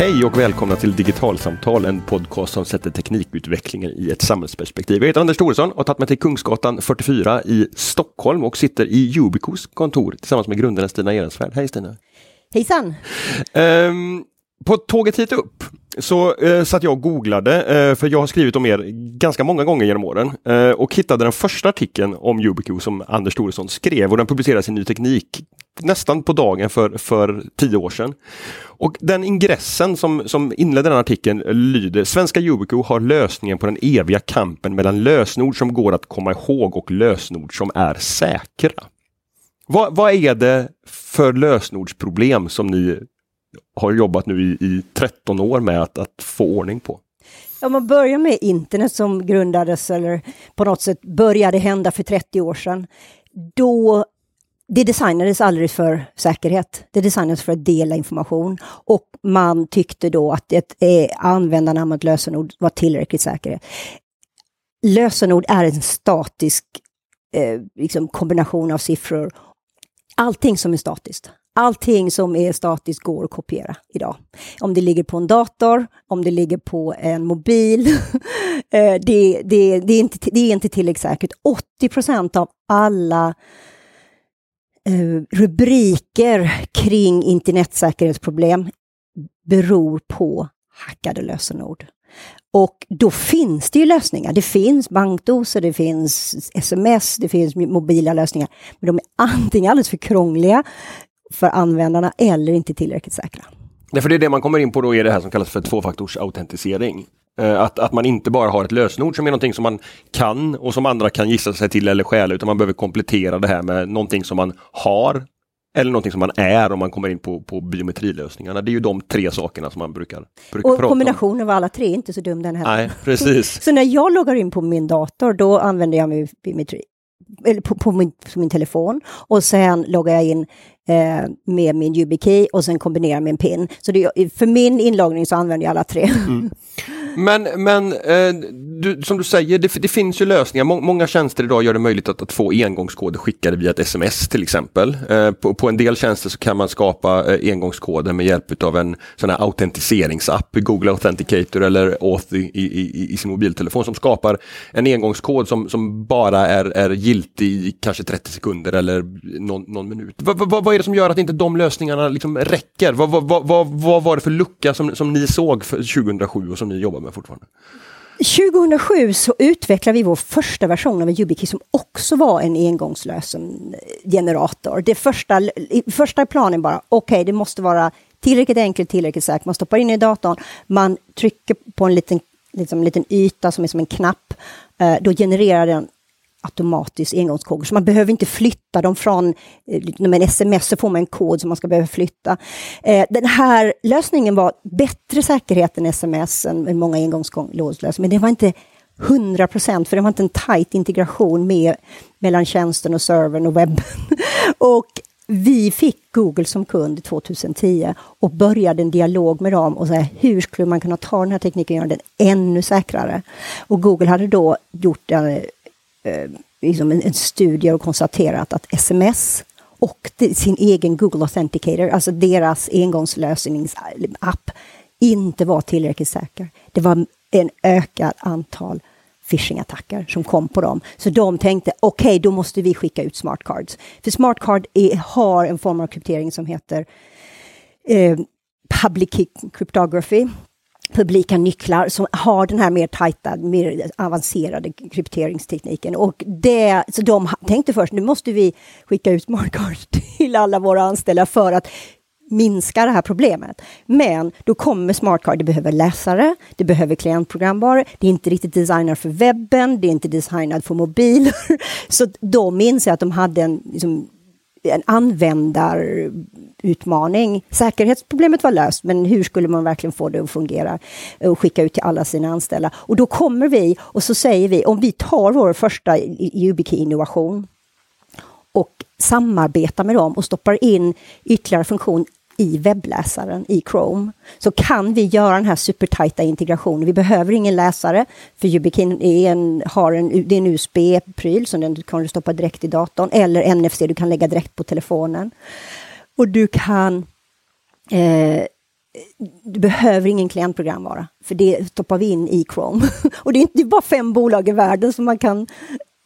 Hej och välkomna till Digitalsamtal, en podcast som sätter teknikutvecklingen i ett samhällsperspektiv. Jag heter Anders Thoresson och har tagit mig till Kungsgatan 44 i Stockholm och sitter i Ubicos kontor tillsammans med grundaren Stina Ehrensvärd. Hej Stina! Hejsan! Um, på tåget hit upp så eh, satt jag och googlade, eh, för jag har skrivit om er ganska många gånger genom åren eh, och hittade den första artikeln om Ubiq som Anders Thoresson skrev och den publicerades i Ny Teknik nästan på dagen för, för tio år sedan. Och den ingressen som, som inledde den artikeln lyder Svenska Ubiq har lösningen på den eviga kampen mellan lösenord som går att komma ihåg och lösenord som är säkra. Vad, vad är det för lösenordsproblem som ni har jobbat nu i, i 13 år med att, att få ordning på? Om man börjar med internet som grundades eller på något sätt började hända för 30 år sedan. Då det designades aldrig för säkerhet. Det designades för att dela information och man tyckte då att ett eh, användarnamn och ett lösenord var tillräckligt säkert. Lösenord är en statisk eh, liksom kombination av siffror. Allting som är statiskt Allting som är statiskt går att kopiera idag. Om det ligger på en dator, om det ligger på en mobil. Eh, det, det, det, är inte, det är inte tillräckligt säkert. 80% av alla eh, rubriker kring internetsäkerhetsproblem beror på hackade lösenord. Och då finns det ju lösningar. Det finns bankdoser, det finns sms, det finns mobila lösningar. Men de är antingen alldeles för krångliga för användarna eller inte tillräckligt säkra. Nej, för det är det man kommer in på då är det här som kallas för tvåfaktorsautentisering. Eh, att, att man inte bara har ett lösenord som är någonting som man kan och som andra kan gissa sig till eller stjäla utan man behöver komplettera det här med någonting som man har eller någonting som man är om man kommer in på, på biometrilösningarna. Det är ju de tre sakerna som man brukar, brukar och prata kombinationen av alla tre är inte så dum den heller. Nej, precis. så när jag loggar in på min dator då använder jag min biometri eller på, på, min, på min telefon och sen loggar jag in eh, med min YubiKey och sen kombinerar med en PIN. Så det, för min inloggning så använder jag alla tre. Mm. Men, men eh, du, som du säger, det, det finns ju lösningar. Må, många tjänster idag gör det möjligt att, att få engångskoder skickade via ett sms till exempel. Eh, på, på, en del tjänster så kan man skapa eh, engångskoder med hjälp av en sån här autentiseringsapp, Google Authenticator eller Auth i, i, i, sin mobiltelefon som skapar en engångskod som, som bara är, är giltig i kanske 30 sekunder eller någon, någon minut. Va, va, vad är det som gör att inte de lösningarna liksom räcker? Vad, va, va, va, var det för lucka som, som ni såg för 2007 och som ni jobbar med fortfarande? 2007 så utvecklade vi vår första version av en YubiKey som också var en engångslösen eh, generator. Det första, första planen bara, okej, okay, det måste vara tillräckligt enkelt, tillräckligt säkert. Man stoppar in i datorn, man trycker på en liten, liksom, liten yta som är som en knapp. Eh, då genererar den automatiskt engångskoder. Så man behöver inte flytta dem från, eh, liksom När man sms så får man en kod som man ska behöva flytta. Eh, den här lösningen var bättre säkerhet än sms, än många engångskodelösningar, men det var inte 100 procent, för det var inte en tight integration med, mellan tjänsten och servern och webben. och vi fick Google som kund 2010 och började en dialog med dem och säga hur skulle man kunna ta den här tekniken och göra den ännu säkrare? Och Google hade då gjort en eh, liksom en, en studie och konstaterat att sms och sin egen Google Authenticator, alltså deras engångslösningsapp, inte var tillräckligt säker. Det var en ökad antal phishing-attacker som kom på dem. Så de tänkte, okej, okay, då måste vi skicka ut smartcards. För smartcard är, har en form av kryptering som heter eh, public cryptography publika nycklar som har den här mer tajta, mer avancerade krypteringstekniken. Och det, så de tänkte först, nu måste vi skicka ut smartcards till alla våra anställda för att minska det här problemet. Men då kommer smartcard, det behöver läsare, det behöver klientprogramvaror, det är inte riktigt designat för webben, det är inte designat för mobiler. Så de inser att de hade en liksom, en användarutmaning. Säkerhetsproblemet var löst, men hur skulle man verkligen få det att fungera och skicka ut till alla sina anställda? Och då kommer vi och så säger vi, om vi tar vår första YubiKey-innovation och samarbetar med dem och stoppar in ytterligare funktion i webbläsaren i Chrome så kan vi göra den här supertajta integrationen. Vi behöver ingen läsare för Yubikin är en, har en, det är en USB-pryl som den kan du stoppa direkt i datorn eller NFC du kan lägga direkt på telefonen. Och du kan eh, du behöver ingen klientprogramvara, för det stoppar vi in i Chrome. och det är inte bara fem bolag i världen som man kan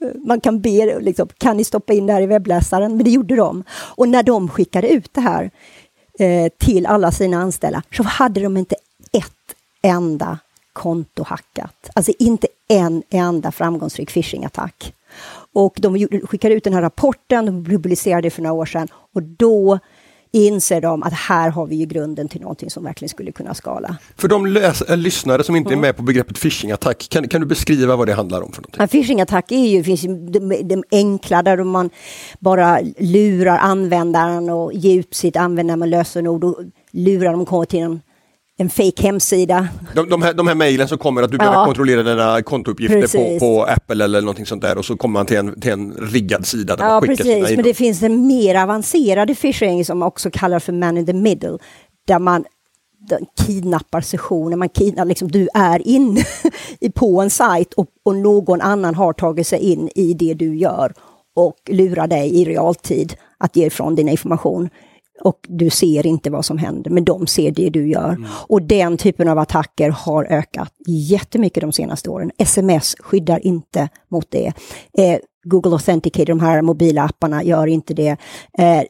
eh, man kan be, liksom, kan ni stoppa in det här i webbläsaren? Men det gjorde de. Och när de skickade ut det här eh, till alla sina anställda så hade de inte ett enda konto hackat. Alltså inte en enda framgångsrik phishing-attack. Och de skickade ut den här rapporten, de publicerade det för några år sedan och då inser de att här har vi ju grunden till någonting som verkligen skulle kunna skala. För de äh, lyssnare som inte mm. är med på begreppet phishing-attack, kan, kan, du beskriva vad det handlar om? för någonting? En phishing-attack är ju, finns ju de, de enkla där man bara lurar användaren och ger ut sitt användare med lösenord och lurar dem att komma till en en fake hemsida. De, de, här, de här mejlen som kommer att du behöver ja. kontrollera dina kontouppgifter på, på, Apple eller någonting sånt där och så kommer man till en, till en riggad sida där ja, man skickar precis. sina Men det finns en mer avancerad phishing som också kallas för man in the middle där man kidnappar sessioner, man kidnappar, liksom, du är inne på en sajt och, och någon annan har tagit sig in i det du gör och lurar dig i realtid att ge ifrån din information och du ser inte vad som händer, men de ser det du gör. Mm. Och den typen av attacker har ökat jättemycket de senaste åren. Sms skyddar inte mot det. Eh, Google Authenticator, de här mobila apparna, gör inte det. Eh,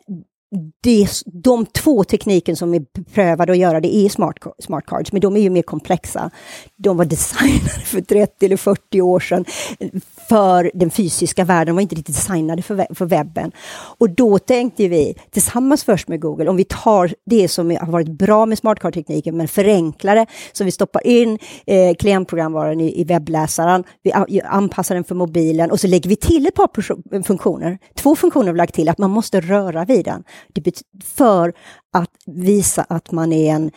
det, de två tekniken som är prövade att göra det är smart, smart cards, men de är ju mer komplexa. De var designade för 30 eller 40 år sedan för den fysiska världen, de var inte riktigt designade för, för webben. Och då tänkte vi, tillsammans först med Google, om vi tar det som har varit bra med smartcard-tekniken, men förenklar det, så vi stoppar in eh, klientprogramvaran i, i webbläsaren, vi anpassar den för mobilen och så lägger vi till ett par eh, funktioner. Två funktioner har vi lagt till, att man måste röra vid den för att visa att man är en,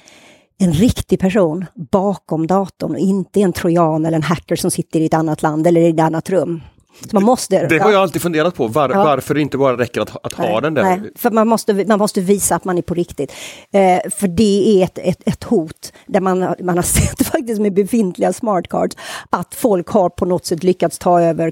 en riktig person bakom datorn och inte en trojan eller en hacker som sitter i ett annat land eller i ett annat rum. Man måste, det har jag alltid funderat på, var, ja. varför det inte bara räcker att, att ha nej, den där. Nej, för man måste, man måste visa att man är på riktigt. Eh, för det är ett, ett, ett, hot, där man, man har sett faktiskt med befintliga smartcards, att folk har på något sätt lyckats ta över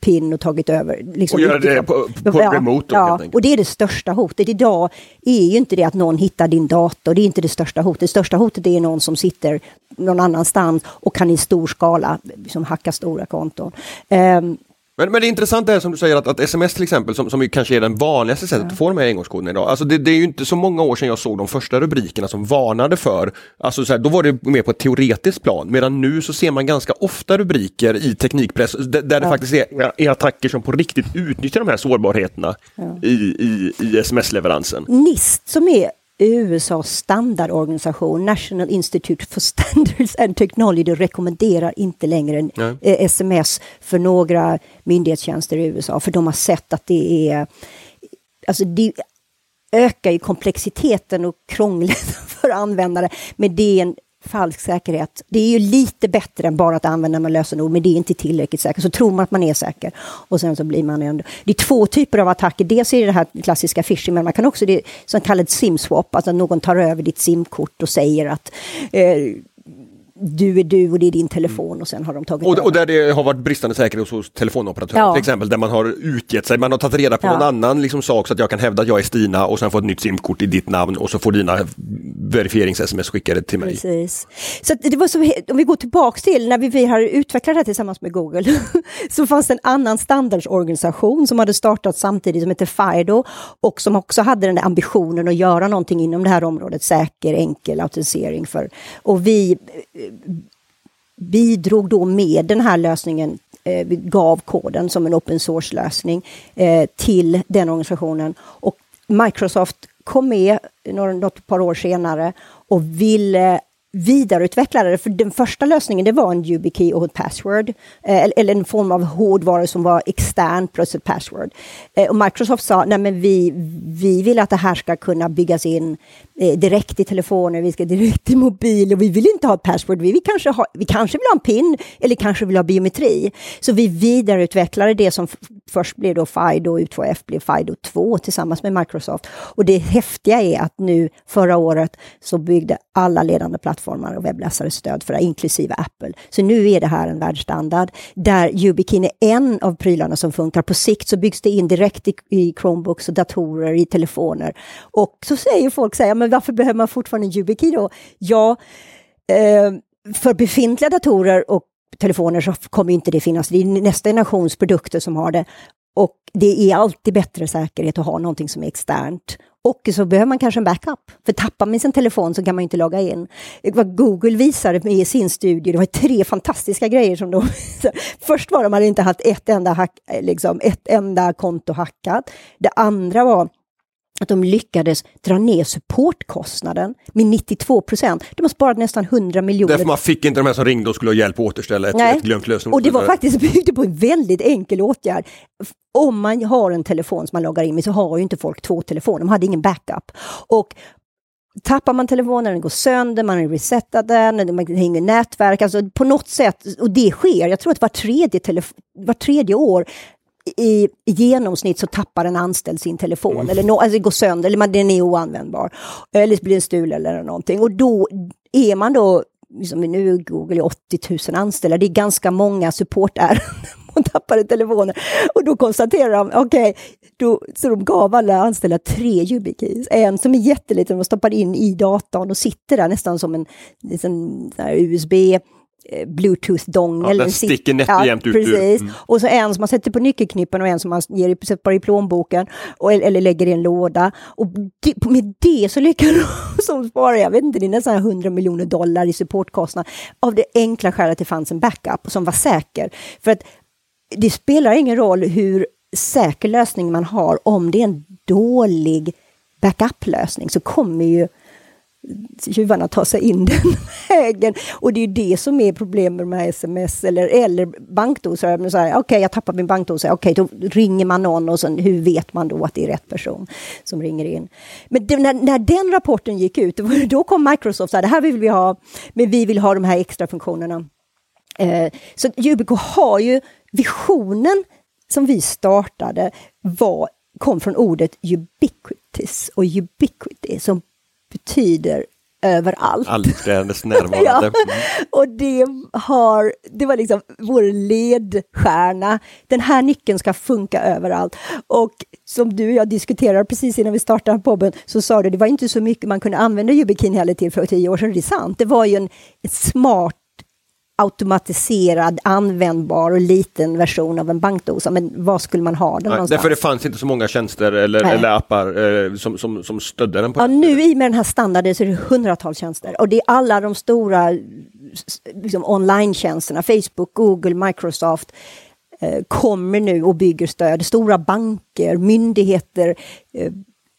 PIN och tagit över. Liksom, och göra det på, på ja, remote? Då, ja, och det är det största hotet. Idag är ju inte det att någon hittar din dator, det är inte det största hotet. Det största hotet är någon som sitter någon annanstans och kan i stor skala liksom, hacka stora konton. Um, men, men det intressanta är som du säger att, att sms till exempel, som, som kanske är den vanligaste sättet att få de här engångskoderna idag. Alltså det, det, är ju inte så många år sedan jag såg de första rubrikerna som varnade för, alltså så här, då var det mer på ett teoretiskt plan, medan nu så ser man ganska ofta rubriker i teknikpress där, där det faktiskt är, är, attacker som på riktigt utnyttjar de här sårbarheterna ja. i, i, i sms-leveransen. NIST som är USAs standardorganisation National Institute for Standards and Technology rekommenderar inte längre en, eh, sms för några myndighetstjänster i USA, för de har sett att det är... Alltså det ökar ju komplexiteten och krånglet för användare, men det är en falsk säkerhet. Det är ju lite bättre än bara att använda med lösenord, men det är inte tillräckligt säkert. Så tror man att man är säker och sen så blir man ändå... Det är två typer av attacker. Dels är det det här klassiska phishing, men man kan också det som kallas simswap, alltså att någon tar över ditt simkort och säger att eh, du är du och det är din telefon och sen har de tagit Och, och där det har varit bristande säkerhet hos telefonoperatörer ja. till exempel, där man har utgett sig, man har tagit reda på ja. någon annan liksom sak så att jag kan hävda att jag är Stina och sen få ett nytt simkort i ditt namn och så får dina verifierings-sms skickade till mig. Precis. Så det var så, om vi går tillbaks till när vi, vi har utvecklat det här tillsammans med Google, så fanns det en annan standardsorganisation som hade startat samtidigt som heter FIDO och som också hade den där ambitionen att göra någonting inom det här området, säker, enkel autentisering för, och vi bidrog då med den här lösningen, eh, gav koden som en open source-lösning eh, till den organisationen. Och Microsoft kom med något par år senare och ville vidareutveckla det. För den första lösningen det var en YubiKey och ett password. Eh, eller en form av hårdvara som var extern plus ett password. Eh, och Microsoft sa, nej men vi, vi vill att det här ska kunna byggas in Eh, direkt i telefoner, vi ska direkt i mobil och vi vill inte ha ett password. Vi, vill kanske ha, vi kanske vill ha en PIN eller kanske vill ha biometri. Så vi vidareutvecklade det som först blev då Fido, U2F blev Fido 2 tillsammans med Microsoft. Och det häftiga är att nu förra året så byggde alla ledande plattformar och webbläsare stöd för det, inklusive Apple. Så nu är det här en världsstandard där YubiKin är en av prylarna som funkar. På sikt så byggs det in direkt i, i Chromebooks och datorer, i telefoner. Och så säger folk, så här, men varför behöver man fortfarande YubiKey då? Ja, eh, för befintliga datorer och telefoner så kommer inte det finnas. Det är nästa generations produkter som har det. Och det är alltid bättre säkerhet att ha någonting som är externt. Och så behöver man kanske en backup. För tappar man sin telefon så kan man inte logga in. Vad Google visade med i sin studie, det var tre fantastiska grejer som de... Först var de hade inte haft ett enda, hack, liksom, ett enda konto hackat. Det andra var att de lyckades dra ner supportkostnaden med 92 procent. De har sparat nästan 100 miljoner. Därför man fick inte de här som ringde och skulle ha hjälp att återställa ett, ett glömt lösenord. Och det var faktiskt byggt på en väldigt enkel åtgärd. Om man har en telefon som man loggar in med så har ju inte folk två telefoner, de hade ingen backup. Och tappar man telefonen, den går sönder, man har resetat den, man hänger nätverk, alltså på något sätt, och det sker, jag tror att var tredje, var tredje år i, i genomsnitt så tappar en anställd sin telefon, mm. eller no, alltså går sönder, eller man, den är oanvändbar, eller blir en stul eller någonting. Och då är man då, liksom, nu är Google 80 000 anställda, det är ganska många supportärenden man tappade telefoner. Och då konstaterar de, okej, okay, så de gav alla anställda tre YubiKeys. En som är jätteliten, de stoppade in i datorn och sitter där nästan som en, en USB Eh, bluetooth-dongel. Ja, den sticker nätt och jämnt ut. Precis. Mm. Och så en som man sätter på nyckelknippen och en som man ger, sätter i plånboken och, eller lägger i en låda. Och det, med det så lyckas de spara, jag vet inte, det är nästan 100 miljoner dollar i supportkostnad. Av det enkla skälet att det fanns en backup som var säker. För att det spelar ingen roll hur säker lösning man har om det är en dålig backup-lösning så kommer ju tjuvarna tar sig in den vägen. Och det är det som är problemet med sms eller, eller bankdosor. Okej, okay, jag tappar min bankdosa. Okej, okay, då ringer man någon och sen, hur vet man då att det är rätt person som ringer in? Men det, när, när, den rapporten gick ut, då kom Microsoft och sa det här vill vi ha, men vi vill ha de här extra funktionerna. Eh, så Yubico har ju visionen som vi startade var, kom från ordet ubiquitous och ubiquity som betyder överallt. Allträdandes närvarande. ja. Mm. Och det, har, det var liksom vår ledstjärna. Den här nyckeln ska funka överallt. Och som du och jag diskuterade precis innan vi startade podden så sa du det var inte så mycket man kunde använda YubiKey heller till för tio år sedan. Det är sant. Det var ju en, en smart automatiserad, användbar och liten version av en bankdosa. Men var skulle man ha den Nej, någonstans? Därför det fanns inte så många tjänster eller, eller appar eh, som, som, som stödde den. På ja, nu i med den här standarden så är det hundratals tjänster och det är alla de stora liksom, online-tjänsterna, Facebook, Google, Microsoft eh, kommer nu och bygger stöd. Stora banker, myndigheter, eh,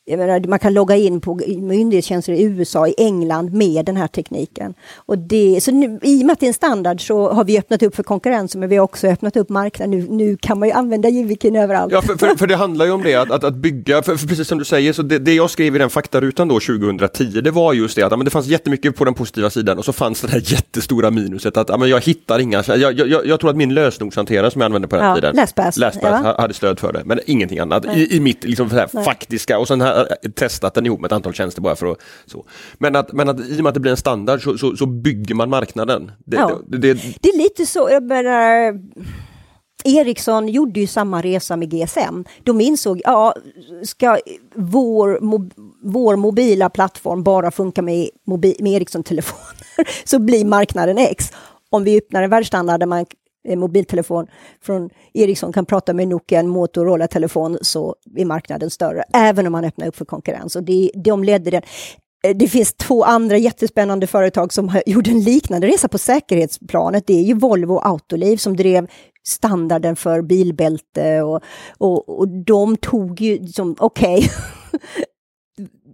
Menar, man kan logga in på myndighetstjänster i USA, i England med den här tekniken. Och det, så nu, I och med att det är en standard så har vi öppnat upp för konkurrens men vi har också öppnat upp marknaden. Nu, nu kan man ju använda Jivikin överallt. Ja, för, för, för, det handlar ju om det, att, att, att bygga, för, för, precis som du säger, så det, det, jag skrev i den faktarutan då 2010, det var just det att men det fanns jättemycket på den positiva sidan och så fanns det här jättestora minuset att men jag hittar inga, jag, jag, jag tror att min lösenordshanterare som jag använde på den ja, tiden, LastPass, LastPass ja. hade stöd för det, men ingenting annat i, i mitt liksom, faktiska och sen här testat den ihop med ett antal tjänster bara för att så. Men att, men att i och med att det blir en standard så, så, så bygger man marknaden. Det, ja. det, det, det, är lite så, jag menar, Ericsson gjorde ju samma resa med GSM. De insåg, ja, ska vår, mo, vår mobila plattform bara funka med, mobi, med Ericsson-telefoner så blir marknaden X. Om vi öppnar en världsstandard där man Eh, mobiltelefon från Ericsson kan prata med Nokia, en Motorola-telefon, så är marknaden större, även om man öppnar upp för konkurrens. Och det, de ledde den. Eh, det finns två andra jättespännande företag som har gjort en liknande resa på säkerhetsplanet. Det är ju Volvo och Autoliv som drev standarden för bilbälte och, och, och de tog ju okej, okay,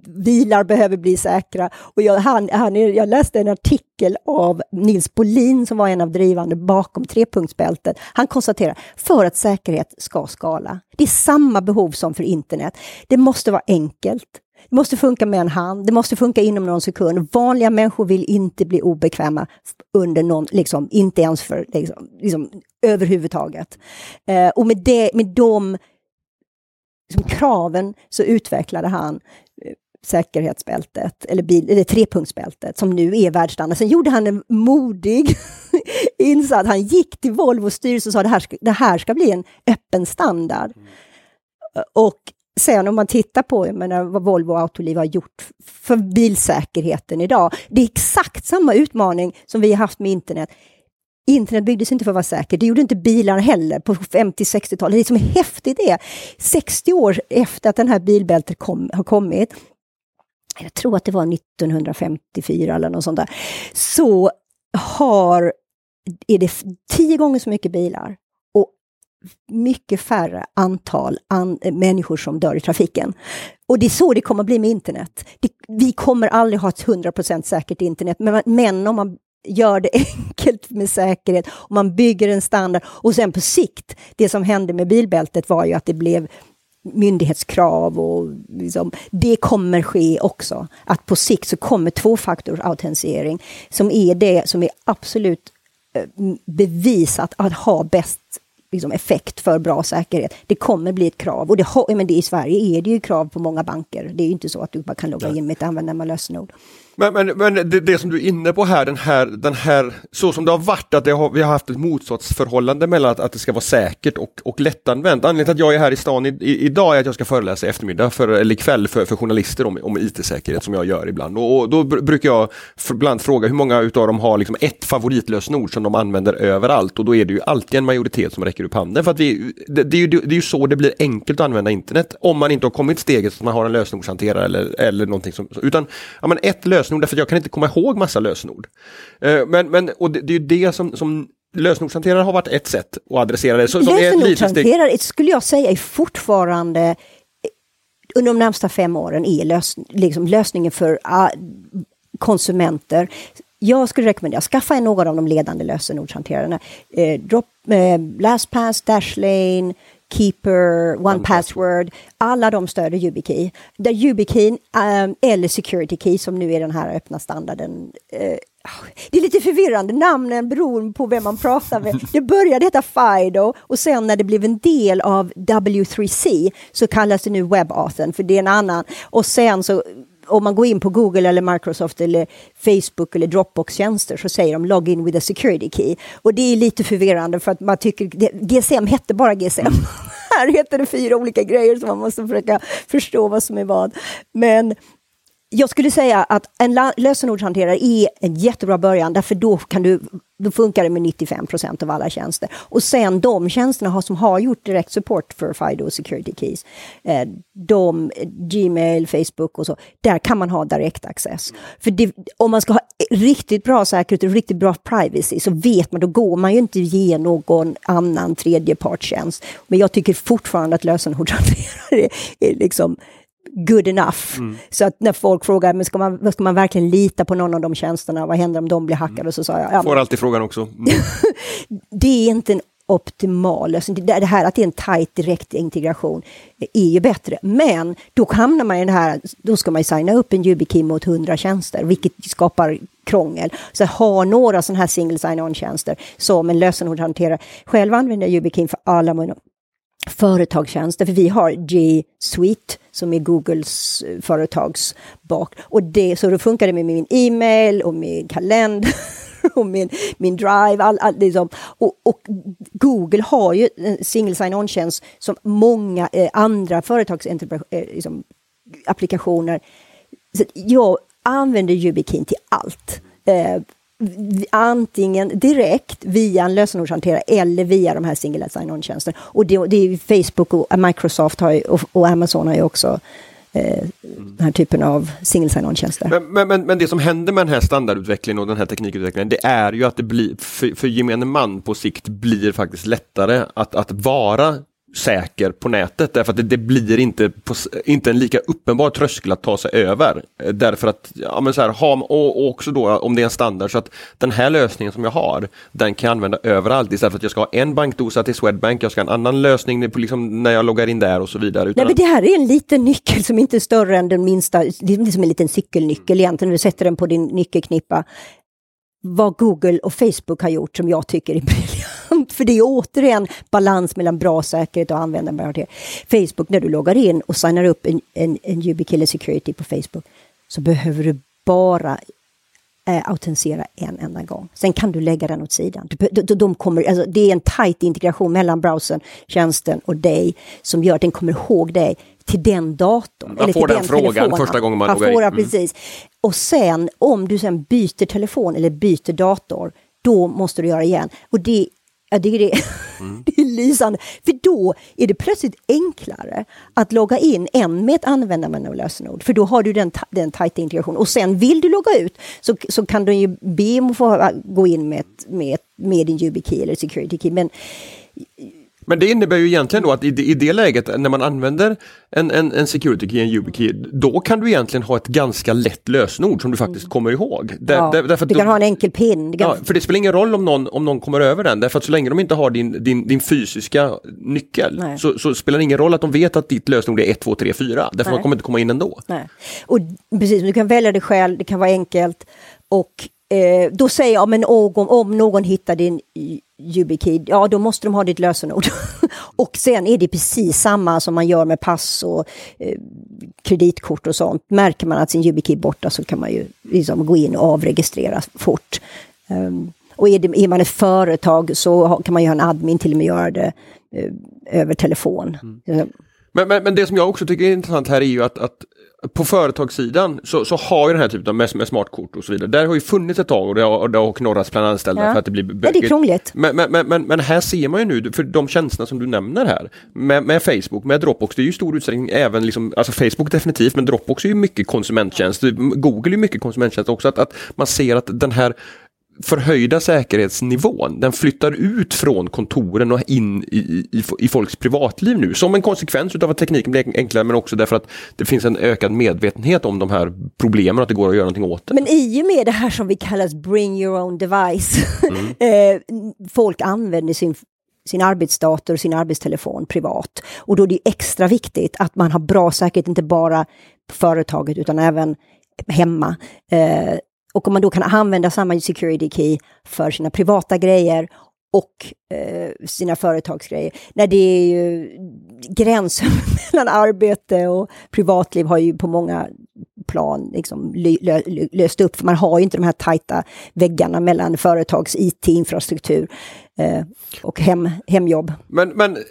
bilar behöver bli säkra. Och jag, han, han, jag läste en artikel av Nils Bolin som var en av drivande bakom trepunktsbältet. Han konstaterar, för att säkerhet ska skala. Det är samma behov som för internet. Det måste vara enkelt. Det måste funka med en hand, det måste funka inom någon sekund. Vanliga människor vill inte bli obekväma under någon, liksom, inte ens för, liksom, liksom överhuvudtaget. Eh, och med, det, med de liksom, kraven så utvecklade han säkerhetsbältet, eller, bil, eller trepunktsbältet, som nu är världsstandard. Sen gjorde han en modig insats. Han gick till Volvos styrelse och sa att det här ska, det här ska bli en öppen standard. Mm. Och sen om man tittar på menar, vad Volvo och Autoliv har gjort för bilsäkerheten idag. Det är exakt samma utmaning som vi har haft med internet. Internet byggdes inte för att vara säkert, det gjorde inte bilar heller på 50-60-talet. Det som är häftigt är 60 år efter att den här bilbältet kom, har kommit, jag tror att det var 1954 eller något sånt där, så har, är det tio gånger så mycket bilar och mycket färre antal an eh, människor som dör i trafiken. Och det är så det kommer bli med internet. Det, vi kommer aldrig ha ett 100% säkert internet, men, men om man gör det enkelt med säkerhet, och man bygger en standard och sen på sikt, det som hände med bilbältet var ju att det blev myndighetskrav och liksom, det kommer ske också. Att på sikt så kommer tvåfaktorsautentisering som är det som är absolut eh, bevisat att ha bäst liksom, effekt för bra säkerhet. Det kommer bli ett krav. Och det, men det, i Sverige är det ju krav på många banker. Det är ju inte så att du bara kan logga in med ett användarnamn och lösenord. Men, men, men det, det, som du är inne på här, den här, den här så som det har varit, att har, vi har haft ett motsatsförhållande mellan att, att det ska vara säkert och, och lättanvänt. Anledningen till att jag är här i stan i, i, idag är att jag ska föreläsa i eftermiddag, för, eller ikväll, för, för journalister om, om IT-säkerhet som jag gör ibland. Och, och då brukar jag ibland fråga hur många utav dem har liksom ett favoritlösenord som de använder överallt och då är det ju alltid en majoritet som räcker upp handen. För att vi, det, det, är ju, det är ju så det blir enkelt att använda internet, om man inte har kommit steget att man har en lösenordshanterare eller, eller någonting som, utan ja, men ett lösenord lösenord därför att jag kan inte komma ihåg massa lösenord. Eh, men, men, och det, det är ju det som, som lösenordshanterare har varit ett sätt att adressera det. Lösenordshanterare skulle jag säga är fortfarande eh, under de närmsta fem åren är lös, liksom lösningen för uh, konsumenter. Jag skulle rekommendera, skaffa en någon av de ledande lösenordshanterarna. Eh, drop, eh, LastPass, Dashlane, Keeper, One Password, alla de stöder YubiKey. Där YubiKey um, eller Security Key som nu är den här öppna standarden uh, det är lite förvirrande, namnen beror på vem man pratar med. Det började heta Fido och sen när det blev en del av W3C så kallas det nu WebAuthn för det är en annan. Och sen så om man går in på Google eller Microsoft eller Facebook eller Dropbox-tjänster så säger de login with a security key. Och det är lite förvirrande för att man tycker GSM hette bara GSM. Här heter det fyra olika grejer så man måste försöka förstå vad som är vad. Men jag skulle säga att en lösenordshanterare är en jättebra början därför då, kan du, då funkar det med 95 procent av alla tjänster. Och sen de tjänsterna har, som har gjort direkt support för FIDO Security Keys, eh, de, Gmail, Facebook och så, där kan man ha direkt access. För det, om man ska ha riktigt bra säkerhet och riktigt bra privacy så vet man, då går man ju inte ge någon annan tredjepartstjänst. Men jag tycker fortfarande att lösenordshanterare är liksom good enough. Mm. Så att när folk frågar, men ska man, ska man verkligen lita på någon av de tjänsterna? Vad händer om de blir hackade? Mm. Så sa jag, ja, Får alltid frågan också. Mm. det är inte en optimal lösning. Det här att det är en tajt direkt integration är ju bättre. Men då hamnar man i det här, då ska man ju signa upp en YubiKey mot 100 tjänster, vilket skapar krångel. Så ha några sådana här single sign-on-tjänster som en lösenordshanterare. Själv använder jag YubiKey för alla mina företagstjänster, för vi har G Suite som är Googles eh, företagsbak. Och det, så då funkar det med min e-mail och min kalender och min, min drive. All, all, liksom. och, och, Google har ju en single sign-on-tjänst som många eh, andra företagsapplikationer. Eh, liksom, jag använder YubiKey till allt. Eh, antingen direkt via en lösenordshanterare eller via de här single sign-on-tjänsterna. Och det, det är Facebook och Microsoft har ju, och, och Amazon har ju också eh, den här typen av single sign-on-tjänster. Men, men, men, det som händer med den här standardutvecklingen och den här teknikutvecklingen, det är ju att det blir för, för gemene man på sikt blir faktiskt lättare att, att vara säker på nätet därför att det, det blir inte, på, inte en lika uppenbar tröskel att ta sig över. Eh, därför att, ja men så här, ha, och, också då om det är en standard så att den här lösningen som jag har, den kan jag använda överallt istället för att jag ska ha en bankdosa till Swedbank, jag ska ha en annan lösning liksom, när jag loggar in där och så vidare. Nej, men det här är en liten nyckel som inte är större än den minsta, det är som en liten cykelnyckel egentligen, du sätter den på din nyckelknippa. Vad Google och Facebook har gjort som jag tycker är briljant, för det är återigen balans mellan bra säkerhet och användarbarhet. Facebook, när du loggar in och signar upp en, en, en YubiKiller Security på Facebook, så behöver du bara eh, autentisera en enda gång. Sen kan du lägga den åt sidan. De, de, de kommer, alltså, det är en tight integration mellan browsern, tjänsten och dig som gör att den kommer ihåg dig till den datorn. Man får den, den frågan telefonen. första gången man loggar in. Mm. Precis. Och sen om du sen byter telefon eller byter dator, då måste du göra igen. Och det jag tycker det, mm. det är lysande, för då är det plötsligt enklare att logga in än med ett användarnamn och lösenord, för då har du den, den tajta integrationen. Och sen vill du logga ut så, så kan du ju be om att få gå in med, med, med din YubiKey eller security key. Men men det innebär ju egentligen då att i det, i det läget när man använder en, en, en security key, en YubiKey, då kan du egentligen ha ett ganska lätt lösenord som du faktiskt mm. kommer ihåg. Där, ja, där, du kan då, ha en enkel pin. Ja, för det spelar ingen roll om någon, om någon kommer över den, därför att så länge de inte har din, din, din fysiska nyckel så, så, spelar det ingen roll att de vet att ditt lösenord är 1, 2, 3, 4, därför Nej. de kommer inte komma in ändå. Nej. Och precis, du kan välja det själv, det kan vara enkelt och eh, då säger jag, men om, om någon hittar din YubiKey, ja då måste de ha ditt lösenord. och sen är det precis samma som man gör med pass och eh, kreditkort och sånt. Märker man att sin YubiKey är borta så kan man ju liksom gå in och avregistrera fort. Um, och är, det, är, man ett företag så kan man ju ha en admin till och med göra det eh, över telefon. Mm. Men, men, men, det som jag också tycker är intressant här är ju att, att på företagssidan så, så har ju den här typen av med, med smartkort och så vidare, där har ju funnits ett tag och det har, det har knorrats bland anställda ja. för att det blir bökigt. Ja, det är krångligt. Men, men, men, men, här ser man ju nu, för de tjänsterna som du nämner här, med, med Facebook, med Dropbox, det är ju i stor utsträckning även liksom, alltså Facebook definitivt, men Dropbox är ju mycket konsumenttjänst, Google är ju mycket konsumenttjänst också, att, att man ser att den här förhöjda säkerhetsnivån, den flyttar ut från kontoren och in i, i, i folks privatliv nu. Som en konsekvens av att tekniken blir enklare men också därför att det finns en ökad medvetenhet om de här problemen och att det går att göra någonting åt det. Men i och med det här som vi kallar bring your own device, mm. Eh, folk använder sin sin arbetsdator och sin arbetstelefon privat. Och då är det extra viktigt att man har bra säkerhet, inte bara på företaget utan även hemma. Eh, och om man då kan använda samma security key för sina privata grejer och eh, sina företagsgrejer. När det är ju gränsen mellan arbete och privatliv har ju på många plan liksom lö, löst upp, för man har ju inte de här tajta väggarna mellan företags IT-infrastruktur eh, och hem, hemjobb. Men, men eh,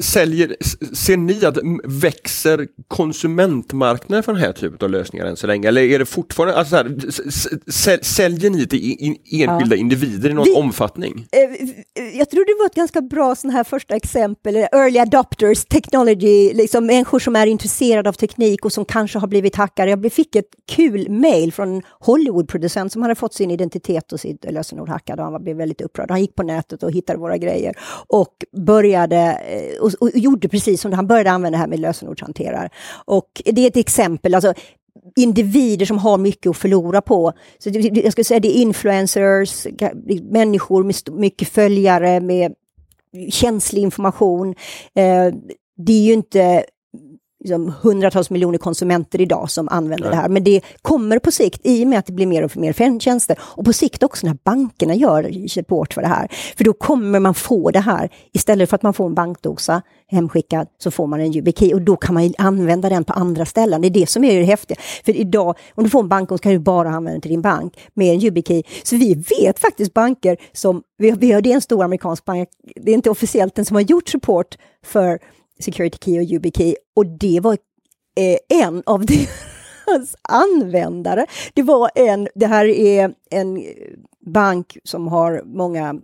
säljer, ser ni att växer konsumentmarknaden för den här typen av lösningar än så länge? Eller är det fortfarande, alltså här, säljer ni till in, enskilda ja. individer i någon Vi, omfattning? Eh, jag tror det var ett ganska bra sån här första exempel, early adopters, technology, liksom människor som är intresserade av teknik och som kanske har blivit hackare. Jag fick ett kul mail från en Hollywood-producent som hade fått sin identitet och sitt lösenord hackad och han blev väldigt upprörd. Han gick på nätet och hittade våra grejer och började eh, och, och gjorde precis som. Han började använda det här med lösenordshanterare. Och det är ett exempel, alltså individer som har mycket att förlora på. Så jag skulle säga det är influencers, människor med mycket följare, med känslig information. Eh, det är ju inte liksom, hundratals miljoner konsumenter idag som använder Nej. det här. Men det kommer på sikt, i och med att det blir mer och mer tjänster, och på sikt också när bankerna gör support för det här. För då kommer man få det här, istället för att man får en bankdosa hemskickad, så får man en YubiKey och då kan man använda den på andra ställen. Det är det som är det häftiga. För idag, om du får en bankdosa kan du bara använda den till din bank med en YubiKey. Så vi vet faktiskt banker som, vi, vi har, det är en stor amerikansk bank, det är inte officiellt den som har gjort support för Security Key och YubiKey och det var eh, en av deras användare. Det var en, det här är en bank som har många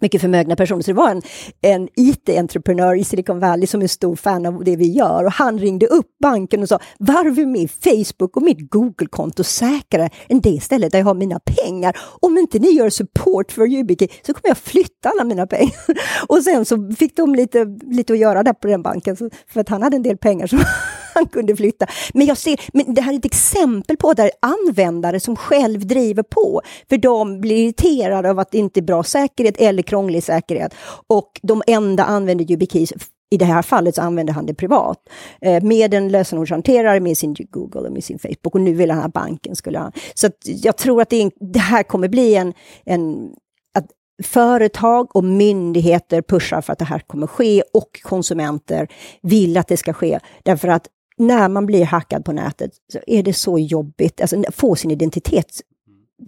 mycket förmögna personer. Så det var en, en IT-entreprenör i Silicon Valley som är stor fan av det vi gör och han ringde upp banken och sa varför är min Facebook och mitt Google-konto säkrare än det stället där jag har mina pengar? Om inte ni gör support för YubiKey så kommer jag flytta alla mina pengar. Och sen så fick de lite, lite att göra där på den banken för att han hade en del pengar som han kunde flytta. Men jag ser, men det här är ett exempel på där användare som själv driver på, för de blir irriterade av att det inte är bra säkerhet eller krånglig säkerhet. Och de enda använder YubiKeys i det här fallet så använder han det privat eh, med en lösenordshanterare, med sin Google och med sin Facebook och nu vill han ha banken. Skulle han. Så jag tror att det, en, det, här kommer bli en, en att företag och myndigheter pushar för att det här kommer ske och konsumenter vill att det ska ske. Därför att när man blir hackad på nätet så är det så jobbigt, alltså få sin identitet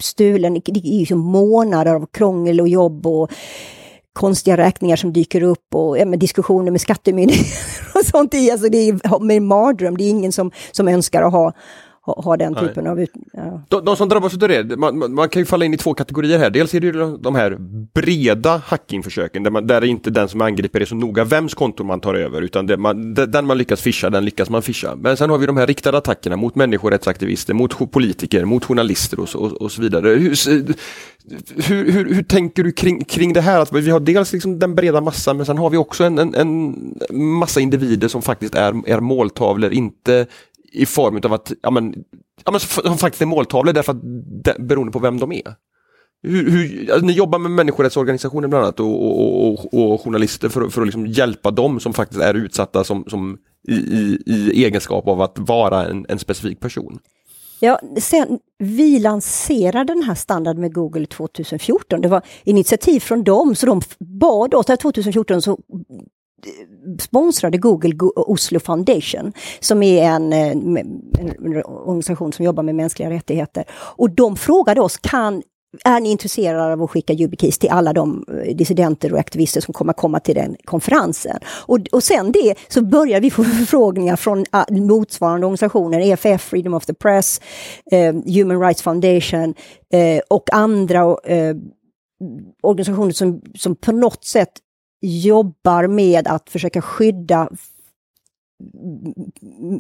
stulen. Det är ju månader av krångel och jobb och konstiga räkningar som dyker upp och ja, diskussioner med skattemyndigheter och sånt. Alltså det är en mardröm, det är ingen som, som önskar att ha ha, ha den typen Nej. av... Ja. De, de, som drabbas av det, man, man, kan ju falla in i två kategorier här. Dels är det ju de här breda hackingförsöken där, man, där inte den som angriper är så noga vems konto man tar över utan det man, den man lyckas fischa, den lyckas man fischa. Men sen har vi de här riktade attackerna mot människorättsaktivister, mot politiker, mot journalister och så, och, och så vidare. Hur, hur, hur, hur, tänker du kring, kring det här? Att vi har dels liksom den breda massan men sen har vi också en, en, en massa individer som faktiskt är, är måltavlor, inte i form av att, ja men, ja men som faktiskt är måltavlor därför att, beroende på vem de är. Hur, hur, alltså, ni jobbar med människorättsorganisationer bland annat och, och, och, och journalister för, för att liksom hjälpa dem som faktiskt är utsatta som, som i, i, i egenskap av att vara en, en specifik person. Ja, sen vi lanserade den här standarden med Google 2014. Det var initiativ från dem, så de bad oss, 2014 så sponsrade Google Oslo Foundation som är eh, en, en, organisation som jobbar med mänskliga rättigheter. Och de frågade oss, kan är ni intresserade av att skicka YubiKeys till alla de eh, dissidenter och aktivister som kommer komma till den konferensen? Och, och sen det så börjar vi få förfrågningar från ah, motsvarande organisationer, EFF, Freedom of the Press, eh, Human Rights Foundation eh, och andra eh, organisationer som, som på något sätt jobbar med att försöka skydda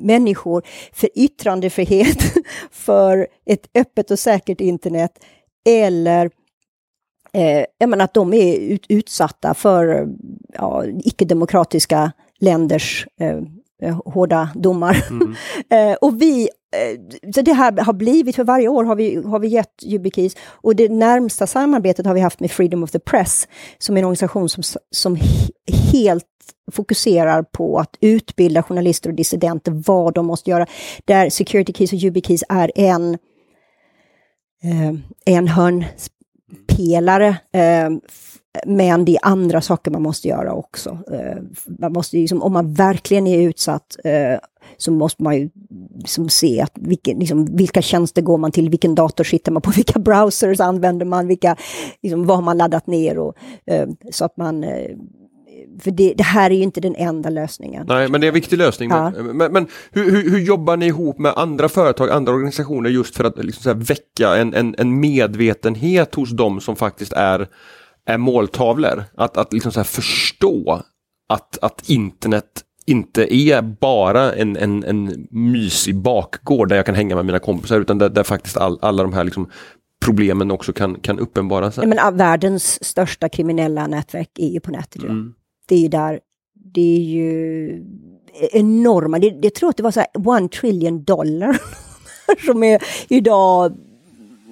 människor för yttrandefrihet, för ett öppet och säkert internet eller eh, jag menar att de är ut, utsatta för ja, icke-demokratiska länders eh, eh hårda domar. Mm. eh, och vi Eh, så det här har blivit, för varje år har vi, har vi gett YubiKeys och det närmsta samarbetet har vi haft med Freedom of the Press som är en organisation som, som helt fokuserar på att utbilda journalister och dissidenter vad de måste göra. Där Security Keys och YubiKeys är en, eh, en hörnpelare eh, men det är andra saker man måste göra också. Eh, man måste liksom, om man verkligen är utsatt eh, så måste man ju liksom se att vilken, liksom, vilka tjänster går man till, vilken dator sitter man på, vilka browsers använder man, vilka, liksom, vad har man laddat ner och eh, så att man för det, det, här är ju inte den enda lösningen. Nej, men det är en viktig lösning. Ja. Men, men, men hur, hur, hur, jobbar ni ihop med andra företag, andra organisationer just för att liksom väcka en, en, en medvetenhet hos dem som faktiskt är är måltavlor. Att, att liksom förstå att, att internet inte är bara en, en, en mysig bakgård där jag kan hänga med mina kompisar utan där, där faktiskt all, alla de här liksom problemen också kan, kan uppenbara sig. Ja, men, världens största kriminella nätverk är ju på nätet. Mm. Det är ju där, det är ju enorma, det, jag tror att det var så här one trillion dollar som är idag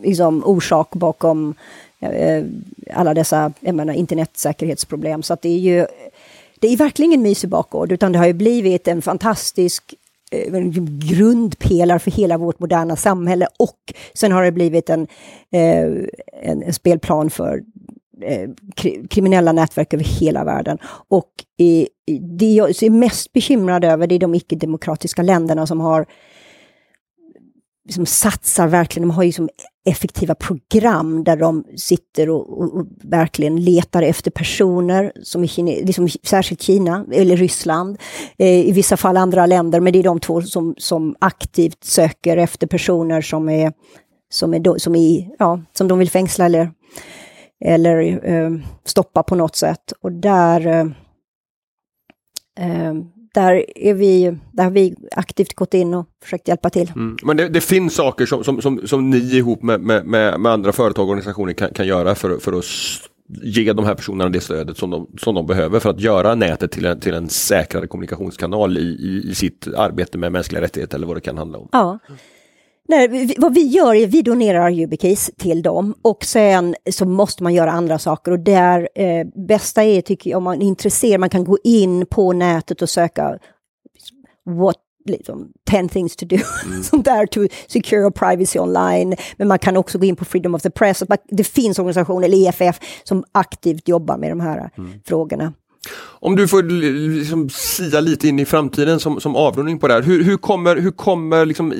liksom orsak bakom Eh, alla dessa menar, internetsäkerhetsproblem. Så att det är ju det är verkligen ingen mysig bakgård, utan det har ju blivit en fantastisk eh, en grundpelare för hela vårt moderna samhälle och sen har det blivit en, eh, en, en spelplan för eh, kriminella nätverk över hela världen. Och det jag är mest bekymrad över det är de icke-demokratiska länderna som har som satsar verkligen, de har ju som effektiva program där de sitter och, och, och verkligen letar efter personer, som i Kina, liksom särskilt Kina eller Ryssland, eh, i vissa fall andra länder, men det är de två som, som aktivt söker efter personer som är, som är, som är ja, som de vill fängsla eller eller eh, stoppa på något sätt. Och där, eh, eh, där, är vi, där har vi aktivt gått in och försökt hjälpa till. Mm. Men det, det, finns saker som, som, som, som ni ihop med, med, med, andra företag och organisationer kan, kan göra för, för att ge de här personerna det stödet som de, som de behöver för att göra nätet till en, till en säkrare kommunikationskanal i, i, i sitt arbete med mänskliga rättigheter eller vad det kan handla om. Ja. Nej, vad vi gör är att vi donerar YubiKeys till dem och sen så måste man göra andra saker och det eh, bästa är tycker jag om man är intresserad, man kan gå in på nätet och söka what liksom, 10 things to do, mm. sånt där, to secure privacy online. Men man kan också gå in på Freedom of the Press. Det finns organisationer, eller EFF, som aktivt jobbar med de här mm. frågorna. Om du får liksom sia lite in i framtiden som, som avrundning på det här. Hur, hur kommer, hur kommer liksom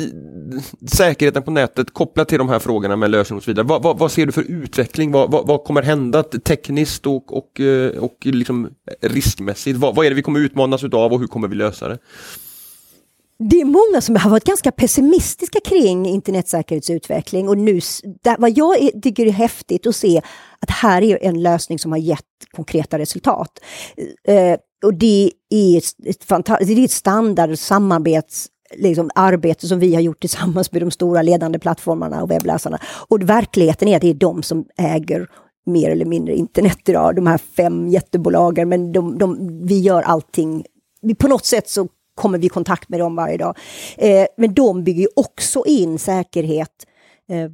säkerheten på nätet kopplat till de här frågorna med lösning och så vidare? Vad, vad, vad ser du för utveckling? Vad, vad, vad, kommer hända tekniskt och, och, eh, och liksom riskmässigt? Vad, vad är det vi kommer utmanas utav och hur kommer vi lösa det? det är många som har varit ganska pessimistiska kring internetsäkerhetsutveckling och nu, där, vad jag tycker är häftigt att se att här är en lösning som har gett konkreta resultat. Eh, och det är ett, det är ett standard samarbets liksom, arbete som vi har gjort tillsammans med de stora ledande plattformarna och webbläsarna. Och verkligheten är att det är de som äger mer eller mindre internet idag, de här fem jättebolagen, men de, de, vi gör allting på något sätt så kommer vi i kontakt med dem varje dag. Eh, men de bygger också in säkerhet eh,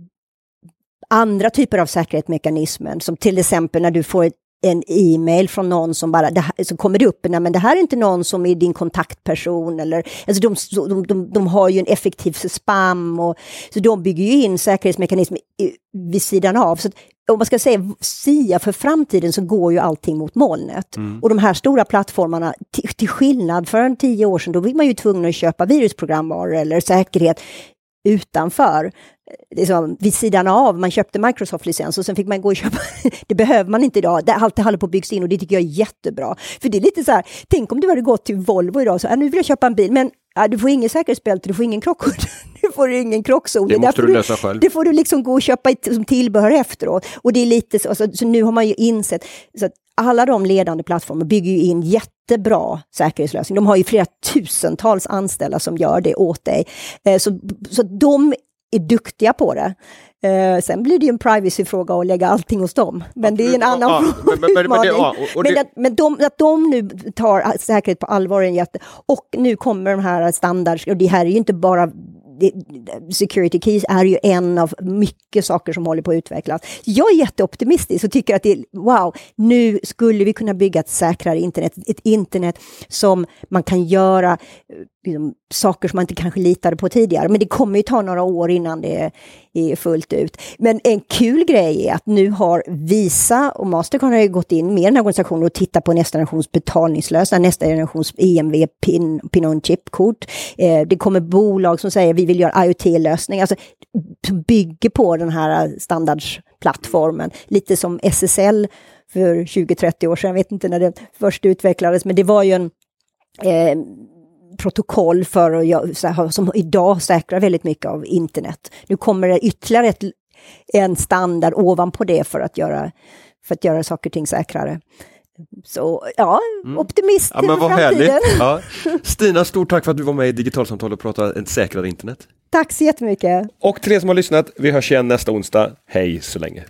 andra typer av säkerhetsmekanismer, som till exempel när du får ett en e-mail från någon som bara, här, så kommer det upp, nej men det här är inte någon som är din kontaktperson eller, alltså de, de, de, de har ju en effektiv spam och så de bygger ju in säkerhetsmekanismer vid sidan av. Så om man ska säga sia för framtiden så går ju allting mot molnet. Mm. Och de här stora plattformarna, till, till skillnad för en tio år sedan, då var man ju tvungen att köpa virusprogramvaror eller säkerhet utanför liksom, vid sidan av, man köpte Microsoft-licens och sen fick man gå och köpa, det behöver man inte idag, det, allt det håller på att byggas in och det tycker jag är jättebra. För det är lite så här, tänk om du hade gått till Volvo idag och så, äh, nu vill jag köpa en bil, men äh, du får ingen säkerhetsbälte, du får ingen krockkudde, du får ingen krockzon. Det måste du lösa själv. Det får du liksom gå och köpa som tillbehör efteråt. Och det är lite så, alltså, så nu har man ju insett, så att alla de ledande plattformar bygger ju in jättebra säkerhetslösning. De har ju flera tusentals anställda som gör det åt dig. Eh, så, så de är duktiga på det. Eh, sen blir det ju en privacyfråga att lägga allting hos dem. Men det är en annan ja, men, men, men, men, ja, och, och det... men, att, men de, att de nu tar säkerhet på allvar är en jätte... Och nu kommer de här standards, och det här är ju inte bara security keys är ju en av mycket saker som håller på att utvecklas. Jag är jätteoptimistisk och tycker att det är wow, nu skulle vi kunna bygga ett säkrare internet, ett internet som man kan göra eh, liksom, saker som man inte kanske litade på tidigare. Men det kommer ju ta några år innan det är fullt ut. Men en kul grej är att nu har Visa och Mastercard har gått in med den här organisationen och tittat på nästa generations betalningslösningar, nästa generations EMV, PIN, PIN on chip-kort. Eh, det kommer bolag som säger vi vill göra IoT-lösningar, alltså som bygger på den här standardsplattformen. Lite som SSL för 20-30 år sedan, jag vet inte när det först utvecklades, men det var ju en eh, protokoll för att, som idag säkrar väldigt mycket av internet. Nu kommer det ytterligare ett, en standard ovanpå det för att göra, för att göra saker och ting säkrare. Så ja, mm. optimist ja, men vad framtiden. Ja. Stina, stort tack för att du var med i Digitalsamtal och pratade ett säkrare internet. Tack så jättemycket. Och till er som har lyssnat, vi hörs igen nästa onsdag. Hej så länge.